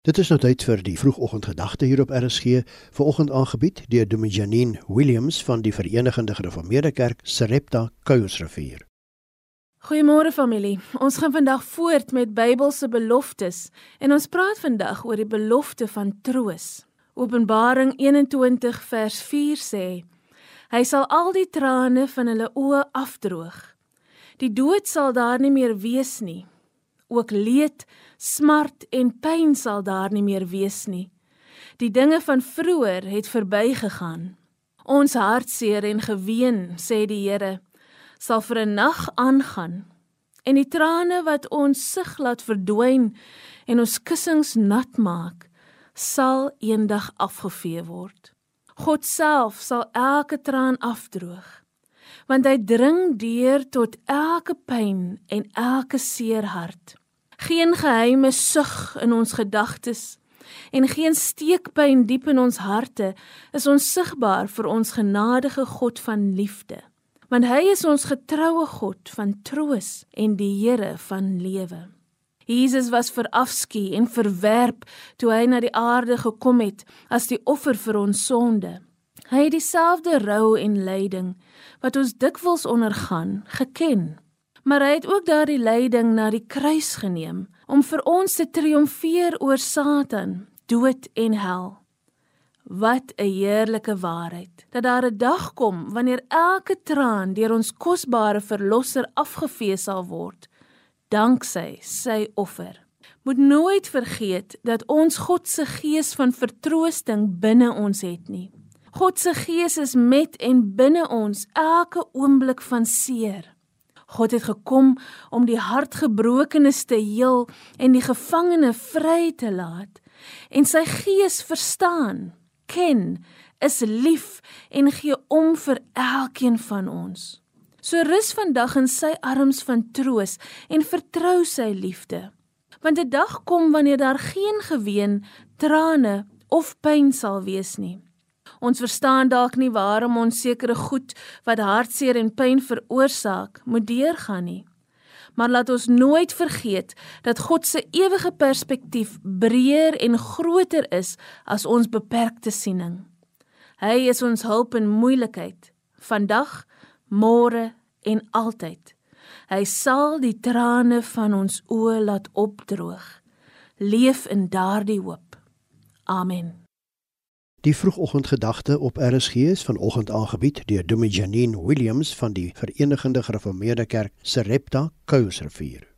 Dit is nou tyd vir die vroegoggendgedagte hier op RSG, vanoggend aangebied deur Dominee Janine Williams van die Verenigde Gereformeerde Kerk Sarepta Kuilsrivier. Goeiemôre familie. Ons gaan vandag voort met Bybelse beloftes en ons praat vandag oor die belofte van troos. Openbaring 21 vers 4 sê: Hy sal al die trane van hulle oë afdroog. Die dood sal daar nie meer wees nie ook leed, smart en pyn sal daar nie meer wees nie. Die dinge van vroeër het verbygegaan. Ons hartseer en geween, sê die Here, sal vir 'n nag aangaan. En die trane wat ons sig laat verdwyn en ons kussings nat maak, sal eendag afgevee word. God self sal elke traan afdroog want hy dring deur tot elke pyn en elke seer hart. Geen geheime sug in ons gedagtes en geen steekpyn diep in ons harte is ons sigbaar vir ons genadige God van liefde. Want hy is ons getroue God van troos en die Here van lewe. Jesus was verafskie en verwerp toe hy na die aarde gekom het as die offer vir ons sonde hy het dieselfde rou en lyding wat ons dikwels ondergaan geken maar hy het ook daardie lyding na die kruis geneem om vir ons te triomfeer oor Satan, dood en hel. Wat 'n heerlike waarheid dat daar 'n dag kom wanneer elke traan deur ons kosbare verlosser afgevee sal word danksy sy offer. Moet nooit vergeet dat ons God se gees van vertroosting binne ons het nie. God se gees is met en binne ons elke oomblik van seer. God het gekom om die hartgebrokenes te heel en die gevangene vry te laat. En sy gees verstaan, ken, is lief en gee om vir elkeen van ons. So rus vandag in sy arms van troos en vertrou sy liefde. Want 'n dag kom wanneer daar geen geween, trane of pyn sal wees nie. Ons verstaan dalk nie waarom ons sekere goed wat hartseer en pyn veroorsaak, moet deurgaan nie. Maar laat ons nooit vergeet dat God se ewige perspektief breër en groter is as ons beperkte siening. Hy is ons hulp in moeilikheid, vandag, môre en altyd. Hy sal die trane van ons oë laat opdroog. Leef in daardie hoop. Amen. Die vroegoggendgedagte op RSG is vanoggend aangebied deur Dominee Janine Williams van die Verenigde Gereformeerde Kerk Sarepta Kuilsrivier.